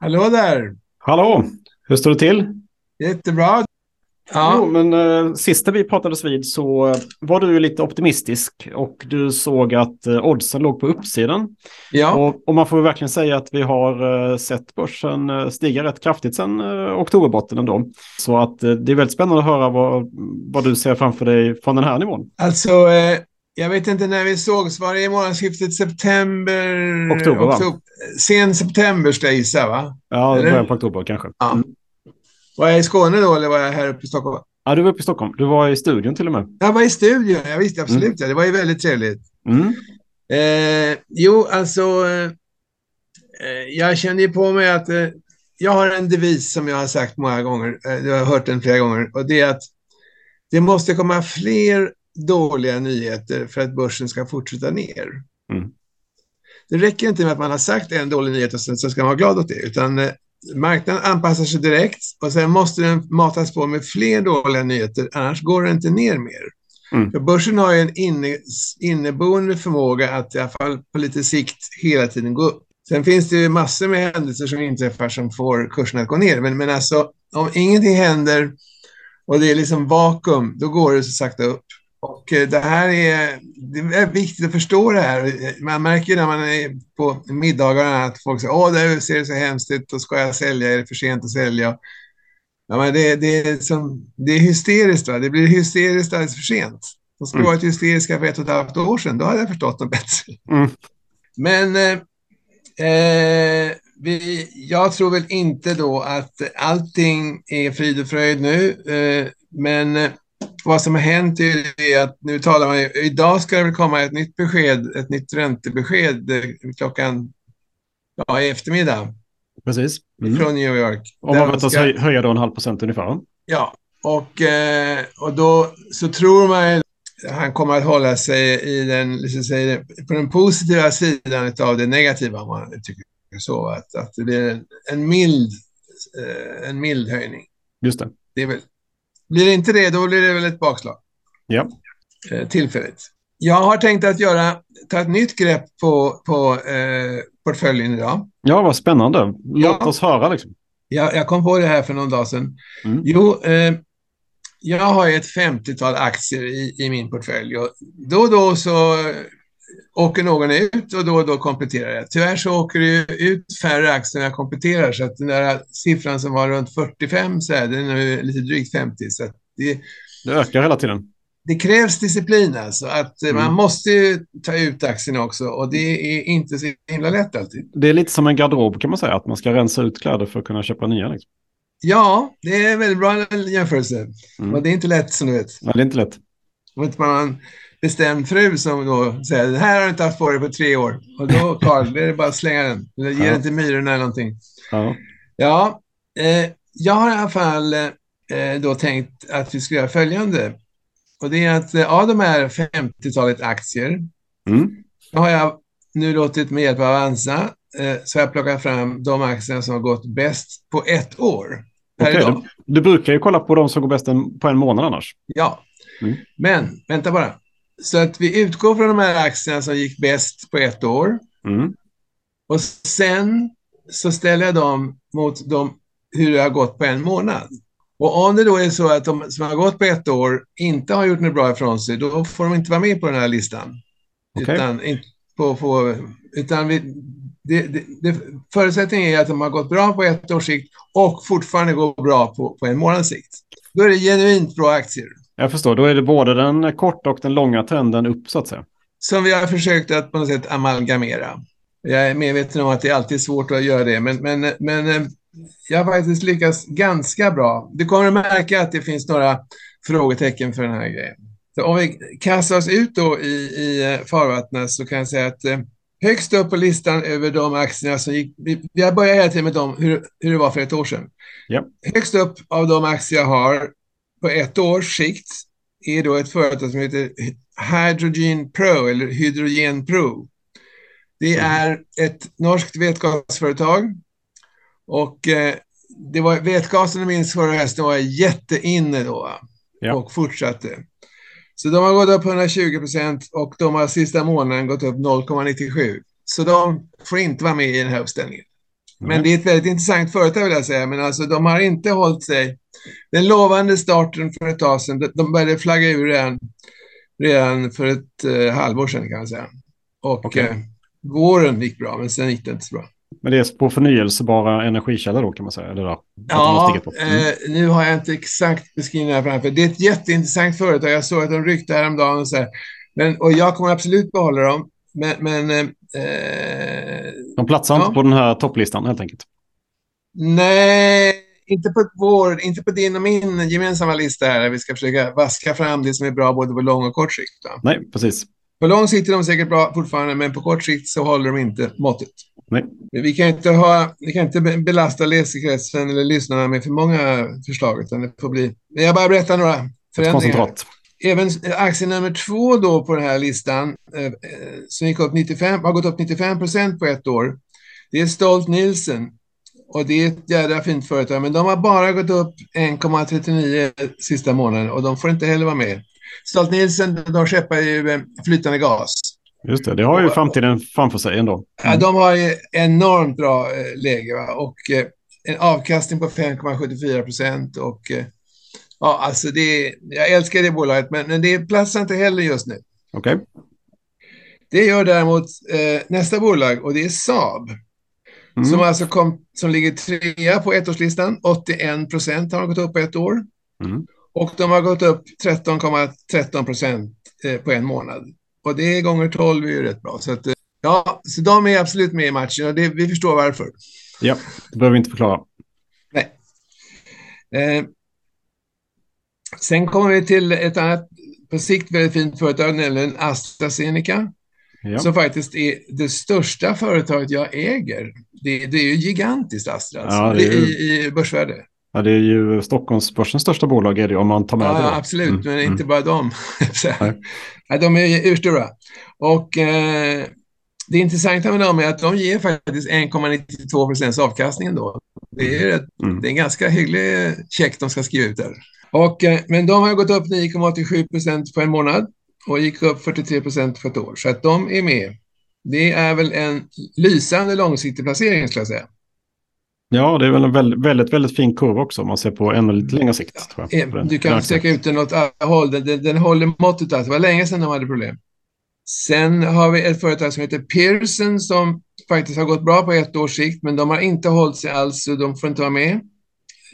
Hallå där! Hallå, hur står det till? Jättebra. Ja. Jo, men eh, sista vi pratades vid så eh, var du lite optimistisk och du såg att eh, oddsen låg på uppsidan. Ja. Och, och, man får verkligen säga att vi har eh, sett börsen eh, stiga rätt kraftigt sedan eh, oktoberbotten ändå. Så att eh, det är väldigt spännande att höra vad, vad du ser framför dig från den här nivån. Alltså, eh, jag vet inte när vi sågs, var det i månadsskiftet september? Oktober, oktober va? Sen september ska jag gissa, va? Ja, början på oktober kanske. Ja. Mm. Var jag i Skåne då eller var jag här uppe i Stockholm? Ja, du var uppe i Stockholm. Du var i studion till och med. Jag var i studion, jag visste absolut. Mm. Ja. Det var ju väldigt trevligt. Mm. Eh, jo, alltså, eh, jag kände ju på mig att eh, jag har en devis som jag har sagt många gånger, eh, jag har hört den flera gånger, och det är att det måste komma fler dåliga nyheter för att börsen ska fortsätta ner. Mm. Det räcker inte med att man har sagt en dålig nyhet och sen så ska man vara glad åt det, utan eh, marknaden anpassar sig direkt och sen måste den matas på med fler dåliga nyheter, annars går det inte ner mer. Mm. För börsen har ju en inne, inneboende förmåga att i alla fall på lite sikt hela tiden gå upp. Sen finns det ju massor med händelser som inträffar som får kursen att gå ner, men, men alltså om ingenting händer och det är liksom vakuum, då går det så sakta upp. Och eh, det här är, det är viktigt att förstå det här. Man märker när man är på middagarna att folk säger åh, det ser så hemskt ut, då ska jag sälja, är det för sent att sälja? Ja, men det, det, är, som, det är hysteriskt, va? det blir hysteriskt alldeles för sent. De skulle mm. varit hysteriska för ett och ett halvt år sedan, då hade jag förstått dem bättre. Mm. Men eh, eh, vi, jag tror väl inte då att allting är frid och fröjd nu, eh, men eh, vad som har hänt är att nu talar man, idag ska det väl komma ett nytt besked, ett nytt räntebesked eh, klockan, ja i eftermiddag. Precis. Mm. Från New York. Om man väntas ska... höja då en halv procent ungefär. Ja, och, eh, och då så tror man han kommer att hålla sig i den, liksom säga, på den positiva sidan av det negativa, om man tycker så. Att, att det blir en, en, mild, eh, en mild höjning. Just det. Det är väl blir det inte det, då blir det väl ett bakslag. Ja. Eh, tillfälligt. Jag har tänkt att göra, ta ett nytt grepp på, på eh, portföljen idag. Ja, vad spännande. Låt ja. oss höra liksom. Ja, jag kom på det här för någon dag sedan. Mm. Jo, eh, jag har ett 50-tal aktier i, i min portfölj och då och då så åker någon ut och då och då kompletterar jag. Tyvärr så åker det ut färre aktier när jag kompletterar så att den där siffran som var runt 45 så är den nu lite drygt 50. Så det, det ökar hela tiden. Det krävs disciplin alltså. Att mm. Man måste ta ut aktierna också och det är inte så himla lätt alltid. Det är lite som en garderob kan man säga, att man ska rensa ut kläder för att kunna köpa nya. Liksom. Ja, det är en väldigt bra jämförelse. Mm. Och det är inte lätt som du vet. Ja, det är inte lätt. Om inte man bestämd fru som då säger den här har du inte haft på dig på tre år. Och då, Karl, det är bara att slänga den. Eller ge ja. den till myrorna eller någonting. Ja, ja eh, jag har i alla fall eh, då tänkt att vi ska göra följande. Och det är att eh, av de här 50-talet aktier mm. har jag nu låtit med hjälp av Avanza eh, så har jag plockat fram de aktier som har gått bäst på ett år. Okay, du, du, brukar ju kolla på de som går bäst en, på en månad annars. Ja, mm. men vänta bara. Så att vi utgår från de här aktierna som gick bäst på ett år. Mm. Och sen så ställer jag dem mot de, hur det har gått på en månad. Och om det då är så att de som har gått på ett år inte har gjort något bra ifrån sig, då får de inte vara med på den här listan. Okay. Utan, på, på, utan vi, det, det, det, förutsättningen är att de har gått bra på ett års sikt och fortfarande går bra på, på en månads sikt. Då är det genuint bra aktier. Jag förstår, då är det både den korta och den långa trenden upp så att säga. Som vi har försökt att på något sätt amalgamera. Jag är medveten om att det är alltid svårt att göra det, men, men, men eh, jag har faktiskt lyckats ganska bra. Du kommer att märka att det finns några frågetecken för den här grejen. Så om vi kastar oss ut då i, i eh, farvattnet så kan jag säga att eh, högst upp på listan över de aktierna som gick, vi, har börjat hela tiden med dem, hur, hur det var för ett år sedan. Ja. Högst upp av de aktier jag har på ett års sikt är då ett företag som heter Hydrogen Pro eller Hydrogen Pro. Det mm. är ett norskt vätgasföretag och eh, det var vätgasen minst förra hösten var jätteinne då ja. och fortsatte. Så de har gått upp 120 procent och de har sista månaden gått upp 0,97. Så de får inte vara med i den här uppställningen. Men det är ett väldigt intressant företag vill jag säga. Men alltså de har inte hållit sig. Den lovande starten för ett tag sedan, de började flagga ur redan, redan för ett eh, halvår sedan kan man säga. Och okay. eh, våren gick bra, men sen gick det inte så bra. Men det är på förnyelsebara energikällor då kan man säga? Eller då, ja, mm. eh, nu har jag inte exakt beskrivningen framför. Det är ett jätteintressant företag. Jag såg att de ryckte häromdagen och så här. Men, och jag kommer absolut behålla dem. Men... men eh, de platsar ja. inte på den här topplistan helt enkelt? Nej, inte på, vår, inte på din och min gemensamma lista här. Vi ska försöka vaska fram det som är bra både på lång och kort sikt. Då. Nej, precis. På lång sikt är de säkert bra fortfarande, men på kort sikt så håller de inte måttet. Nej. Vi kan inte, ha, vi kan inte belasta läsekretsen eller lyssnarna med för många förslag, utan det får bli... Jag bara berättar några förändringar. Även aktie nummer två då på den här listan, eh, eh som gick upp 95, har gått upp 95 procent på ett år, det är Stolt Nielsen. Och det är ett jädra fint företag, men de har bara gått upp 1,39 sista månaden och de får inte heller vara med. Stolt Nielsen, de skeppar ju eh, flytande gas. Just det, det har ju framtiden framför sig ändå. Mm. Ja, de har ju enormt bra eh, läge va? och eh, en avkastning på 5,74 procent och ja, alltså det, jag älskar det bolaget, men, men det platsar inte heller just nu. Okej. Okay. Det gör däremot eh, nästa bolag och det är Saab. Mm. Som alltså kom, som ligger trea på ettårslistan. 81 procent har gått upp på ett år. Mm. Och de har gått upp 13,13 procent eh, på en månad. Och det är gånger 12 är ju rätt bra. Så, att, eh, ja, så de är absolut med i matchen och det, vi förstår varför. Ja, det behöver vi inte förklara. Nej. Eh, sen kommer vi till ett annat på sikt väldigt fint företag, nämligen AstraZeneca. Ja. Som faktiskt är det största företaget jag äger. Det, det är ju gigantiskt Astra, alltså, ja, ju... i, i börsvärde. Ja, det är ju Stockholmsbörsens största bolag är det om man tar med ja, det. Ja, absolut, mm. men inte mm. bara dem. ja, de är urstora. Och eh, det intressanta med dem är att de ger faktiskt 1,92 procents avkastning då. Det är, ett, mm. det är en ganska hygglig check de ska skriva ut där. Och, eh, men de har gått upp 9,87 procent på en månad och gick upp 43 procent på ett år. Så att de är med. Det är väl en lysande långsiktig placering skulle jag säga. Ja, det är väl en väldigt, väldigt, väldigt fin kurva också om man ser på ännu lite längre sikt. Ja, eh, du kan sträcka ut den åt alla håll. Den, den, den håller måttet. Alltså. Det var länge sedan de hade problem. Sen har vi ett företag som heter Pearson som faktiskt har gått bra på ett års sikt, men de har inte hållit sig alls, så de får inte vara med.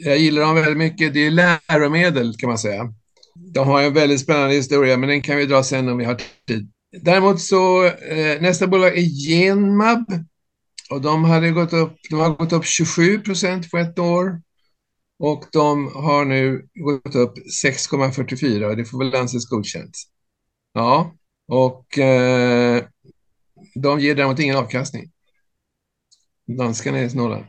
Jag gillar dem väldigt mycket. Det är läromedel kan man säga. De har en väldigt spännande historia, men den kan vi dra sen om vi har tid. Däremot så, eh, nästa bolag är Genmab och de, hade gått upp, de har gått upp 27 procent på ett år. Och de har nu gått upp 6,44 och det får väl anses godkänt. Ja, och eh, de ger däremot ingen avkastning. Danskarna är snåla.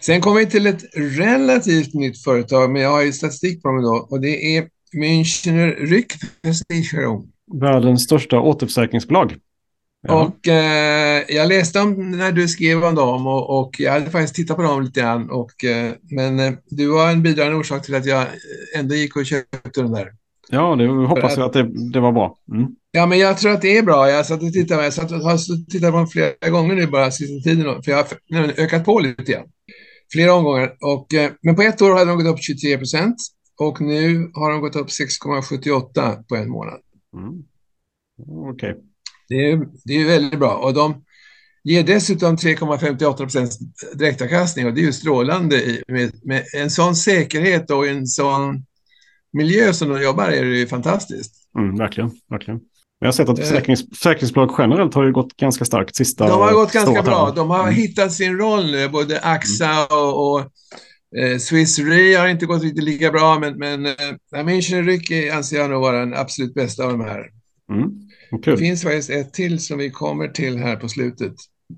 Sen kommer vi till ett relativt nytt företag, men jag har ju statistik på dem då, och det är Münchner Rückversicherung. Världens största återförsäkringsbolag. Ja. Och eh, jag läste om när du skrev om dem och, och, jag hade faktiskt tittat på dem lite grann. Och, eh, men eh, du var en bidragande orsak till att jag ändå gick och köpte den där. Ja, det hoppas jag att det, det var bra. Mm. Ja, men jag tror att det är bra. Jag satt och tittade, jag satt och har tittat på dem flera gånger nu bara sista tiden. För jag har ökat på lite grann. Flera omgångar. Och, eh, men på ett år hade de gått upp 23 procent. Och nu har de gått upp 6,78 på en månad. Mm. Okej. Okay. Det är, det är väldigt bra. Och de ger dessutom 3,58 procents direktavkastning och det är ju strålande. Med, med, en sån säkerhet och en sån miljö som de jobbar är det ju fantastiskt. Mm, verkligen, verkligen. Jag har sett att eh. försäkrings, försäkringsbolag generellt har ju gått ganska starkt sista De har gått ganska bra. De har mm. hittat sin roll nu, både AXA och, och eh, Swiss Re har inte gått riktigt lika bra, men, men eh, München Ryck anser jag nog vara den absolut bästa av de här. Mm. Kul. Det finns faktiskt ett till som vi kommer till här på slutet.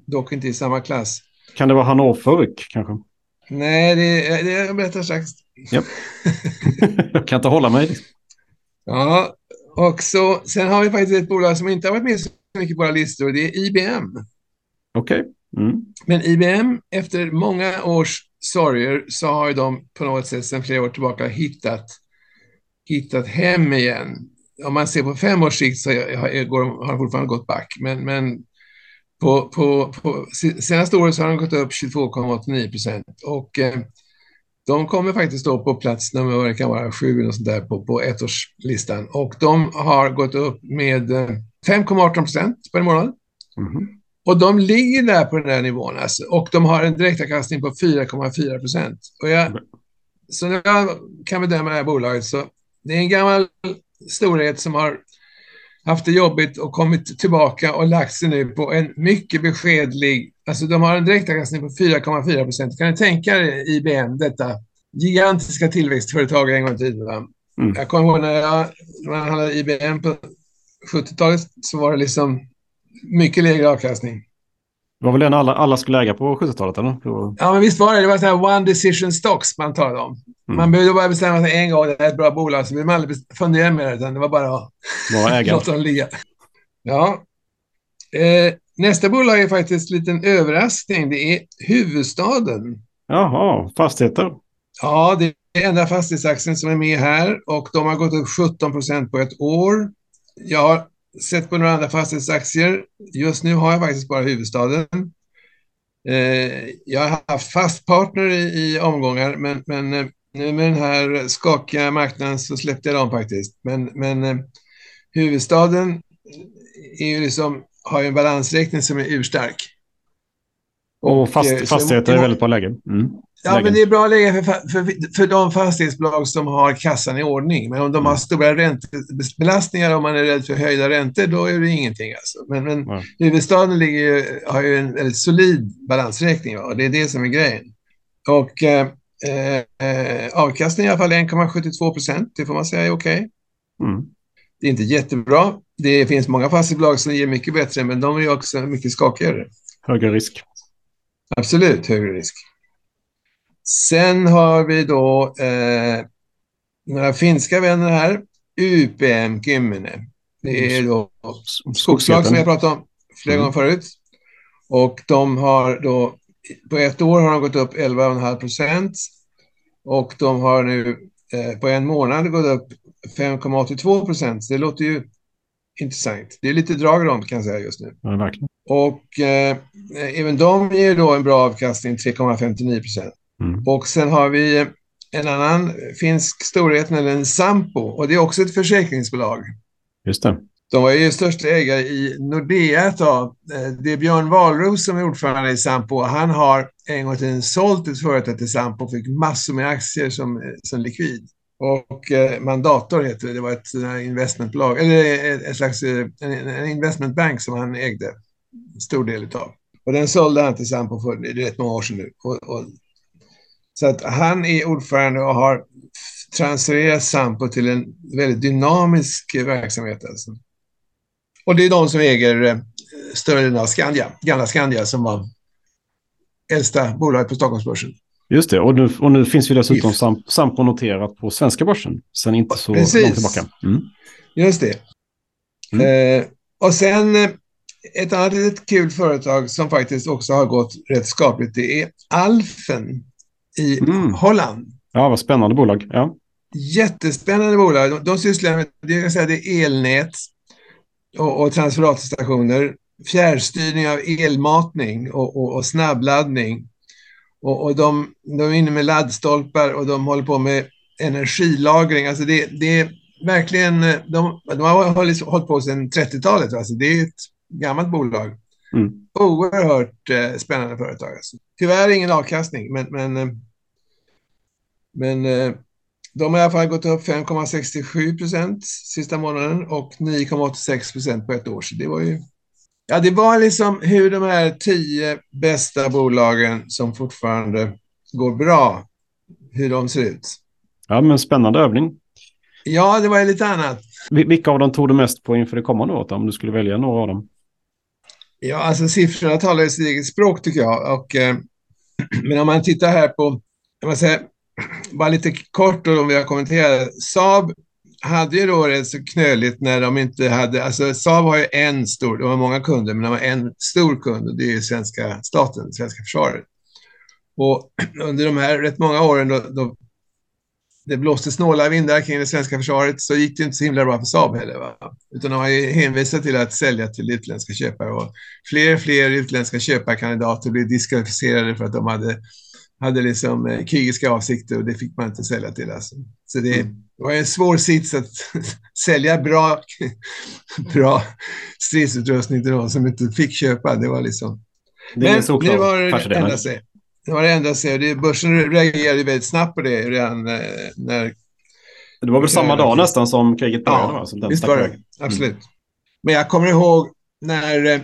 Dock inte i samma klass. Kan det vara Hannover kanske? Nej, det, det jag berättar strax. Yep. jag kan inte hålla mig. Ja, och så, sen har vi faktiskt ett bolag som inte har varit med så mycket på våra listor. Det är IBM. Okej. Okay. Mm. Men IBM, efter många års sorger, så har de på något sätt sedan flera år tillbaka hittat, hittat hem igen om man ser på fem års sikt så har, har de fortfarande gått back. Men, men På, på, på senaste året så har de gått upp 22,89 procent och eh, de kommer faktiskt då på plats nummer, vad det kan vara, sju eller sånt där på, på ettårslistan och de har gått upp med 5,18 eh, procent på en månad. Mm. Och de ligger där på den här nivån alltså, och de har en direktavkastning på 4,4 procent. Och jag, så när jag kan bedöma det här bolaget så det är en gammal storhet som har haft det jobbigt och kommit tillbaka och lagt sig nu på en mycket beskedlig, alltså de har en direktavkastning på 4,4 procent. Kan du tänka dig IBM, detta gigantiska tillväxtföretag en gång i tiden? Mm. Jag kommer ihåg när jag, när man hade IBM på 70-talet så var det liksom mycket lägre avkastning. Det var väl den alla, alla skulle äga på 70-talet? Eller? Ja, men visst var det. Det var så här one decision stocks man talade om. Mm. Man behövde bara bestämma sig en gång, det är ett bra bolag, så behövde man aldrig fundera mer, utan det var bara att låta dem ligga. Ja. Eh, nästa bolag är faktiskt en liten överraskning. Det är huvudstaden. Jaha, fastigheter. Ja, det är enda fastighetsaktien som är med här och de har gått upp 17 procent på ett år. Jag har sett på några andra fastighetsaktier. Just nu har jag faktiskt bara huvudstaden. Eh, jag har haft fast partner i, i omgångar, men, men eh, nu med den här skakiga marknaden så släppte jag dem faktiskt. Men, men eh, huvudstaden är ju liksom, har ju en balansräkning som är urstark. Och, och fast, eh, fastigheter är väldigt bra läge. Mm. Ja, men det är bra läge för, för, för de fastighetsbolag som har kassan i ordning. Men om de har mm. stora räntebelastningar, om man är rädd för höjda räntor, då är det ingenting. Alltså. Men, men ja. huvudstaden ligger har ju en väldigt solid balansräkning och det är det som är grejen. Och eh, eh, avkastningen i alla fall 1,72 procent, det får man säga är okej. Okay. Mm. Det är inte jättebra. Det finns många fastighetsbolag som ger mycket bättre, men de är också mycket skakigare. Högre risk. Absolut högre risk. Sen har vi då eh, några finska vänner här. UPM Kymmene. Det är då skogslag som jag pratat om flera mm. gånger förut. Och de har då, på ett år har de gått upp 11,5 procent. Och de har nu eh, på en månad gått upp 5,82 procent. Det låter ju intressant. Det är lite drag i dem kan jag säga just nu. Ja, verkligen. Och eh, även de ger då en bra avkastning, 3,59 procent. Mm. Och sen har vi en annan finsk storhet, nämligen Sampo. Och det är också ett försäkringsbolag. Just det. De var ju största ägare i Nordea ett tag. Eh, det är Björn Wahlroos som är ordförande i Sampo. Han har en gång till sålt ett företag till Sampo och fick massor med aktier som, som likvid. Och eh, Mandator heter det. Det var ett investmentbolag, eller ett, ett slags eh, en, en investmentbank som han ägde stor del av. Och den sålde han till Sampo för det är rätt många år sedan nu. Och, och så att han är ordförande och har transfererat Sampo till en väldigt dynamisk verksamhet. Alltså. Och det är de som äger eh, större delen av Skandia, gamla Skandia som var äldsta bolaget på Stockholmsbörsen. Just det, och nu, och nu finns ju dessutom Sam, Sampo noterat på svenska börsen sen inte så Precis. långt tillbaka. Mm. Just det. Mm. Eh, och sen eh, ett annat litet kul företag som faktiskt också har gått rätt skapligt, det är Alfen i mm. Holland. Ja, vad spännande bolag. Ja. Jättespännande bolag. De, de sysslar med det, jag säga, det är elnät och, och transferratorstationer, fjärrstyrning av elmatning och, och, och snabbladdning. Och, och de, de är inne med laddstolpar och de håller på med energilagring. Alltså det, det är verkligen, de, de har hållit, hållit på sedan 30-talet. Alltså det är ett gammalt bolag. Mm. Oerhört eh, spännande företag. Alltså. Tyvärr ingen avkastning, men, men, eh, men eh, de har i alla fall gått upp 5,67 procent sista månaden och 9,86 procent på ett år. Så det var ju... Ja, det var liksom hur de här tio bästa bolagen som fortfarande går bra, hur de ser ut. Ja, men spännande övning. Ja, det var lite annat. Vilka av dem tog du mest på inför det kommande året, om du skulle välja några av dem? Ja, alltså siffrorna talar sitt eget språk tycker jag. Och, eh, men om man tittar här på, jag måste säga, bara lite kort då, om vi har kommenterat. Saab hade ju då rätt så knöligt när de inte hade, alltså Saab har ju en stor, de har många kunder, men de har en stor kund och det är svenska staten, svenska försvaret. Och under de här rätt många åren då, då det blåste snåla vindar kring det svenska försvaret så gick det inte så himla bra för Saab heller. Va? Utan de har ju hänvisat till att sälja till utländska köpare och fler och fler utländska köparkandidater blev diskvalificerade för att de hade, hade liksom eh, krigiska avsikter och det fick man inte sälja till. Alltså. Så det, mm. var en svår sits att sälja bra, bra stridsutrustning till de som inte fick köpa. Det var liksom... Det Men nu var det ändrat sig. Nu har det ändrat sig. Det, börsen reagerade väldigt snabbt på det redan eh, när... Det var väl samma dag nästan som kriget började? Ja, va? visst var det. Mm. Absolut. Men jag kommer ihåg när, eh,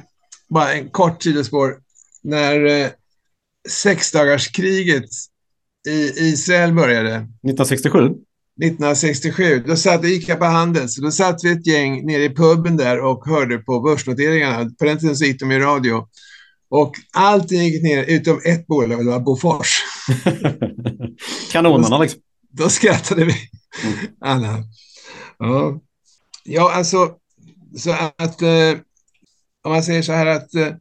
bara en kort sidospår, när eh, sexdagarskriget i Israel började. 1967? 1967. Då satt, gick jag på Handels. Då satt vi ett gäng nere i puben där och hörde på börsnoteringarna. På den tiden så gick de i radio. Och allting gick ner utom ett bolag, det var Bofors. Kanonerna liksom. Då skrattade vi. Mm. Anna. Ja. ja, alltså så att eh, om man säger så här att eh,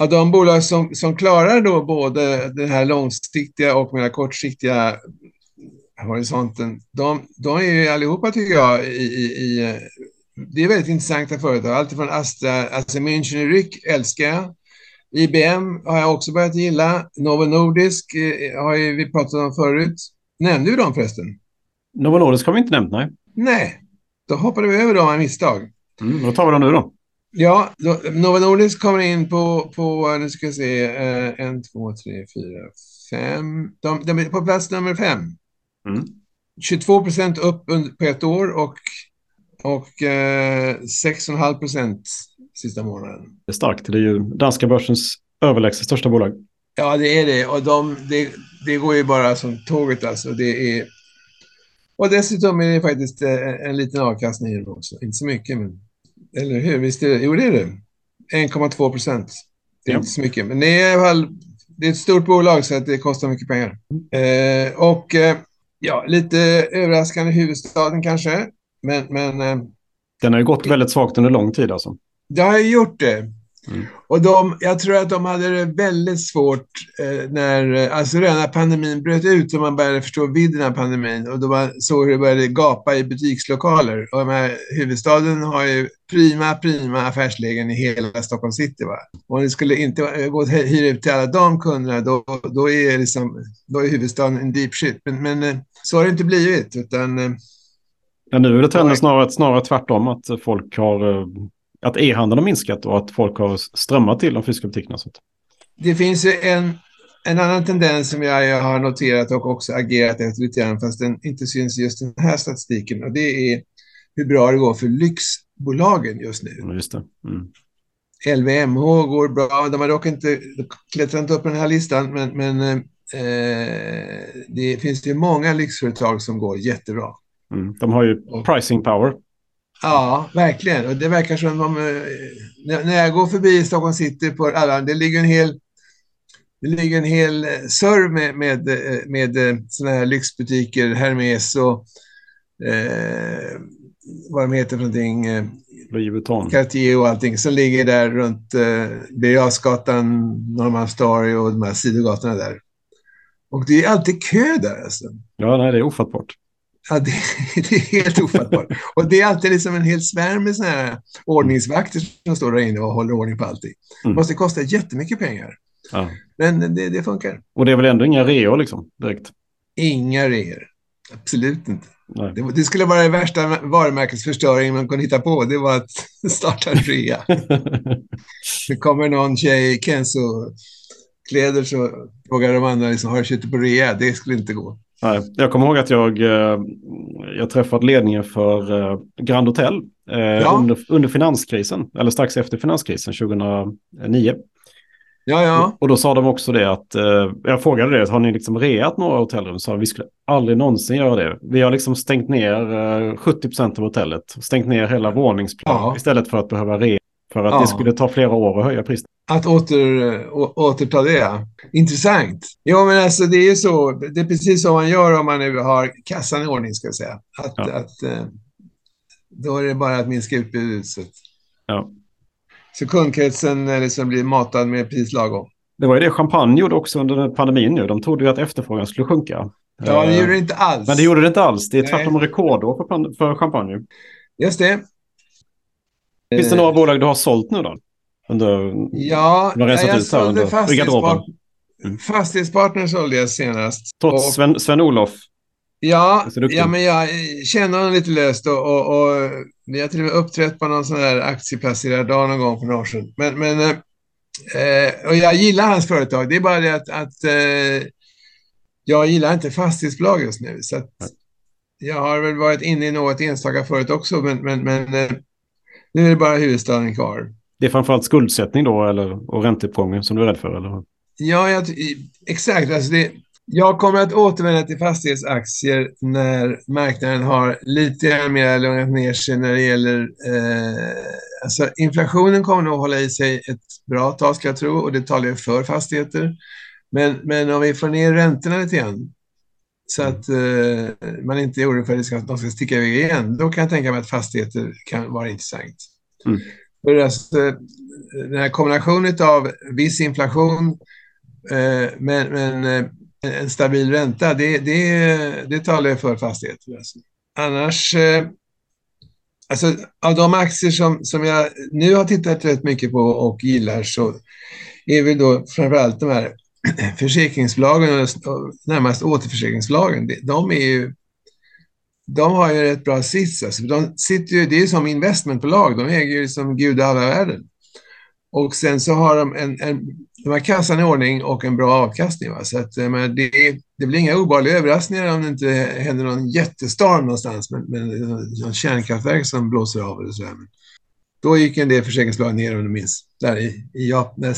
av de bolag som, som klarar då både den här långsiktiga och mer kortsiktiga horisonten, de, de är ju allihopa tycker jag i, i, i det är väldigt intressanta företag. Alltifrån Astra, alltså München Ryck älskar jag. IBM har jag också börjat gilla. Novo Nordisk eh, har ju vi pratat om förut. Nämnde vi dem förresten? Novo Nordisk har vi inte nämnt, nej. Nej, då hoppade vi över dem av misstag. Mm, då tar vi dem nu då. Ja, då, Novo Nordisk kommer in på, på nu ska jag se, eh, en, två, tre, fyra, fem. De, de är på plats nummer fem. Mm. 22 procent upp på ett år och, och eh, 6,5 procent sista månaden. Det är starkt. Det är ju danska börsens överlägset största bolag. Ja, det är det. Och de, det, det går ju bara som tåget alltså. Det är... Och dessutom är det faktiskt eh, en liten avkastning i dem också. Inte så mycket, men... Eller hur? Visst är det? Jo, det är det. 1,2 procent. Det är ja. inte så mycket, men det är. Det är ett stort bolag så att det kostar mycket pengar. Eh, och eh, ja, lite överraskande huvudstaden kanske. Men, men eh, den har ju gått väldigt svagt under lång tid alltså. Det har ju gjort det. Mm. Och de, jag tror att de hade det väldigt svårt eh, när, alltså redan när pandemin bröt ut och man började förstå vidden av pandemin och då man såg hur det började gapa i butikslokaler. Och här, huvudstaden har ju prima, prima affärslägen i hela Stockholm city. Va? Och det skulle inte gå att hyra ut till alla de kunderna, då, då, är, liksom, då är huvudstaden en deep shit. Men, men eh, så har det inte blivit, utan eh, Ja, nu är det trenden snarare, snarare tvärtom, att folk har eh, att e-handeln har minskat och att folk har strömmat till de fysiska butikerna. Sånt. Det finns en, en annan tendens som jag har noterat och också agerat efter lite grann, fast den inte syns i just den här statistiken. Och det är hur bra det går för lyxbolagen just nu. Just det. Mm. LVMH går bra. De har dock inte klättrat upp på den här listan, men, men eh, det finns ju många lyxföretag som går jättebra. Mm. De har ju pricing power. Ja, verkligen. Och det verkar som om... Eh, när jag går förbi Stockholm city på alla, det ligger en hel... Det ligger en hel eh, serv med, med, eh, med, med sådana här lyxbutiker, Hermes och eh, vad de heter för någonting. Louis Vuitton. Cartier och allting som ligger där runt eh, Birger Norrmalmstorg och de här sidogatorna där. Och det är alltid kö där alltså. Ja, nej, det är ofattbart. Ja, det, det, är helt ofattbart. och det är alltid liksom en hel svärm med såna här ordningsvakter som står där inne och håller ordning på allting. Det mm. måste kosta jättemycket pengar. Ja. Men det, det, funkar. Och det är väl ändå inga reor liksom, direkt? Inga reor. Absolut inte. Det, det, skulle vara den värsta varumärkesförstöringen man kunde hitta på. Det var att starta en rea. det kommer någon tjej i Kenzo-kläder så frågar de andra, liksom, har du köpt på rea? Det skulle inte gå. Nej, jag kommer ihåg att jag, eh, jag träffat ledningen för eh, Grand Hotel eh, ja. under, under finanskrisen, eller strax efter finanskrisen 2009. Ja, ja. Och då sa de också det att, jag frågade det, har ni liksom reat några hotellrum? Så vi skulle aldrig någonsin göra det. Vi har liksom stängt ner 70 procent av hotellet, stängt ner hela våningsplan ja. istället för att behöva rea. För att ja. det skulle ta flera år att höja priset. Att åter, å, återta det. Intressant. Ja, men alltså det är ju så. Det är precis så man gör om man nu har kassan i ordning, ska jag säga. Att, ja. att, eh, då är det bara att minska utbudet. Så, ja. så kundkretsen liksom blir matad med pris lagom. Det var ju det champagne gjorde också under pandemin nu. De trodde ju att efterfrågan skulle sjunka. Ja, det gjorde det inte alls. Men det gjorde det inte alls. Det är tvärtom rekordår för, för champagne. Just det. Finns det några bolag du har sålt nu då? Under, ja, jag sålde fastighetspart mm. Fastighetspartner sålde jag senast. Trots och, Sven, Sven-Olof? Ja, ja, men jag känner honom lite löst och, och, och har till och med uppträtt på någon sån där aktieplacerardag någon gång för några år sedan. Men, men eh, och jag gillar hans företag. Det är bara det att, att eh, jag gillar inte fastighetsbolag just nu. Så jag har väl varit inne i något enstaka förut också, men, men, men eh, nu är det bara huvudstaden kvar. Det är framförallt skuldsättning då, eller, och ränteuppgången som du är rädd för? Eller? Ja, jag, exakt. Alltså det, jag kommer att återvända till fastighetsaktier när marknaden har lite mer lugnat ner sig när det gäller... Eh, alltså inflationen kommer nog hålla i sig ett bra tag ska jag tro och det talar ju för fastigheter. Men, men om vi får ner räntorna lite grann så att eh, man inte är orolig för att de ska sticka iväg igen, då kan jag tänka mig att fastigheter kan vara intressant. Mm. För alltså, den här kombinationen av viss inflation eh, men, men eh, en stabil ränta, det, det, det talar för fastigheter. Alltså. Annars, eh, alltså av de aktier som, som jag nu har tittat rätt mycket på och gillar så är väl då framförallt de här försäkringsbolagen och närmast återförsäkringsbolagen. De är ju de har ju rätt bra sits. Alltså. De sitter ju, det är som investmentbolag, de äger ju som gud alla världen. Och sen så har de en, en de har kassan i ordning och en bra avkastning. Va? Så att, men det, det blir inga obehagliga överraskningar om det inte händer någon jättestorm någonstans med, med någon kärnkraftverk som blåser av eller så. Men då gick en del försäkringsbolag ner om du minns. Där i, i Japan.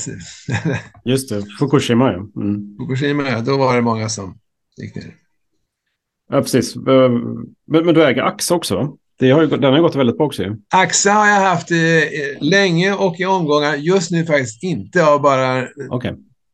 Just det, Fukushima ja. Mm. Fukushima ja, då var det många som gick ner. Ja, precis. Men, men du äger AXA också? Det har den har gått väldigt bra också. AXA har jag haft eh, länge och i omgångar. Just nu faktiskt inte. Av bara, okay.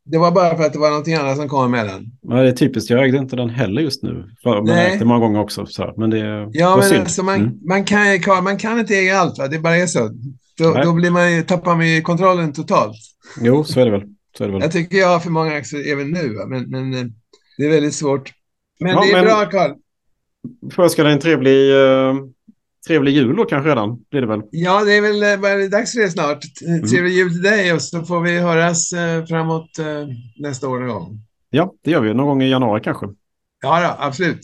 Det var bara för att det var någonting annat som kom emellan. Ja, det är typiskt. Jag ägde inte den heller just nu. Man ägde många gånger också. Så, men det ja, men alltså, man, mm. man, kan, man kan inte äga allt. Va? Det bara är så. Då, då blir man, tappar man kontrollen totalt. Jo, så är det väl. Så är det väl. Jag tycker jag har för många aktier även nu. Va? Men, men eh, det är väldigt svårt. Men ja, det är men, bra, Carl. Jag önska dig en trevlig... Uh Trevlig jul då kanske redan, blir det väl? Ja, det är väl det dags för det snart. Mm. Trevlig jul till dig och så får vi höras eh, framåt eh, nästa år någon gång. Ja, det gör vi. Någon gång i januari kanske. Ja, då, absolut.